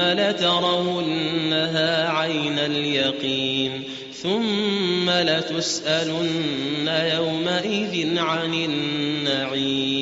لترونها عين اليقين ثم لتسألن يومئذ عن النعيم.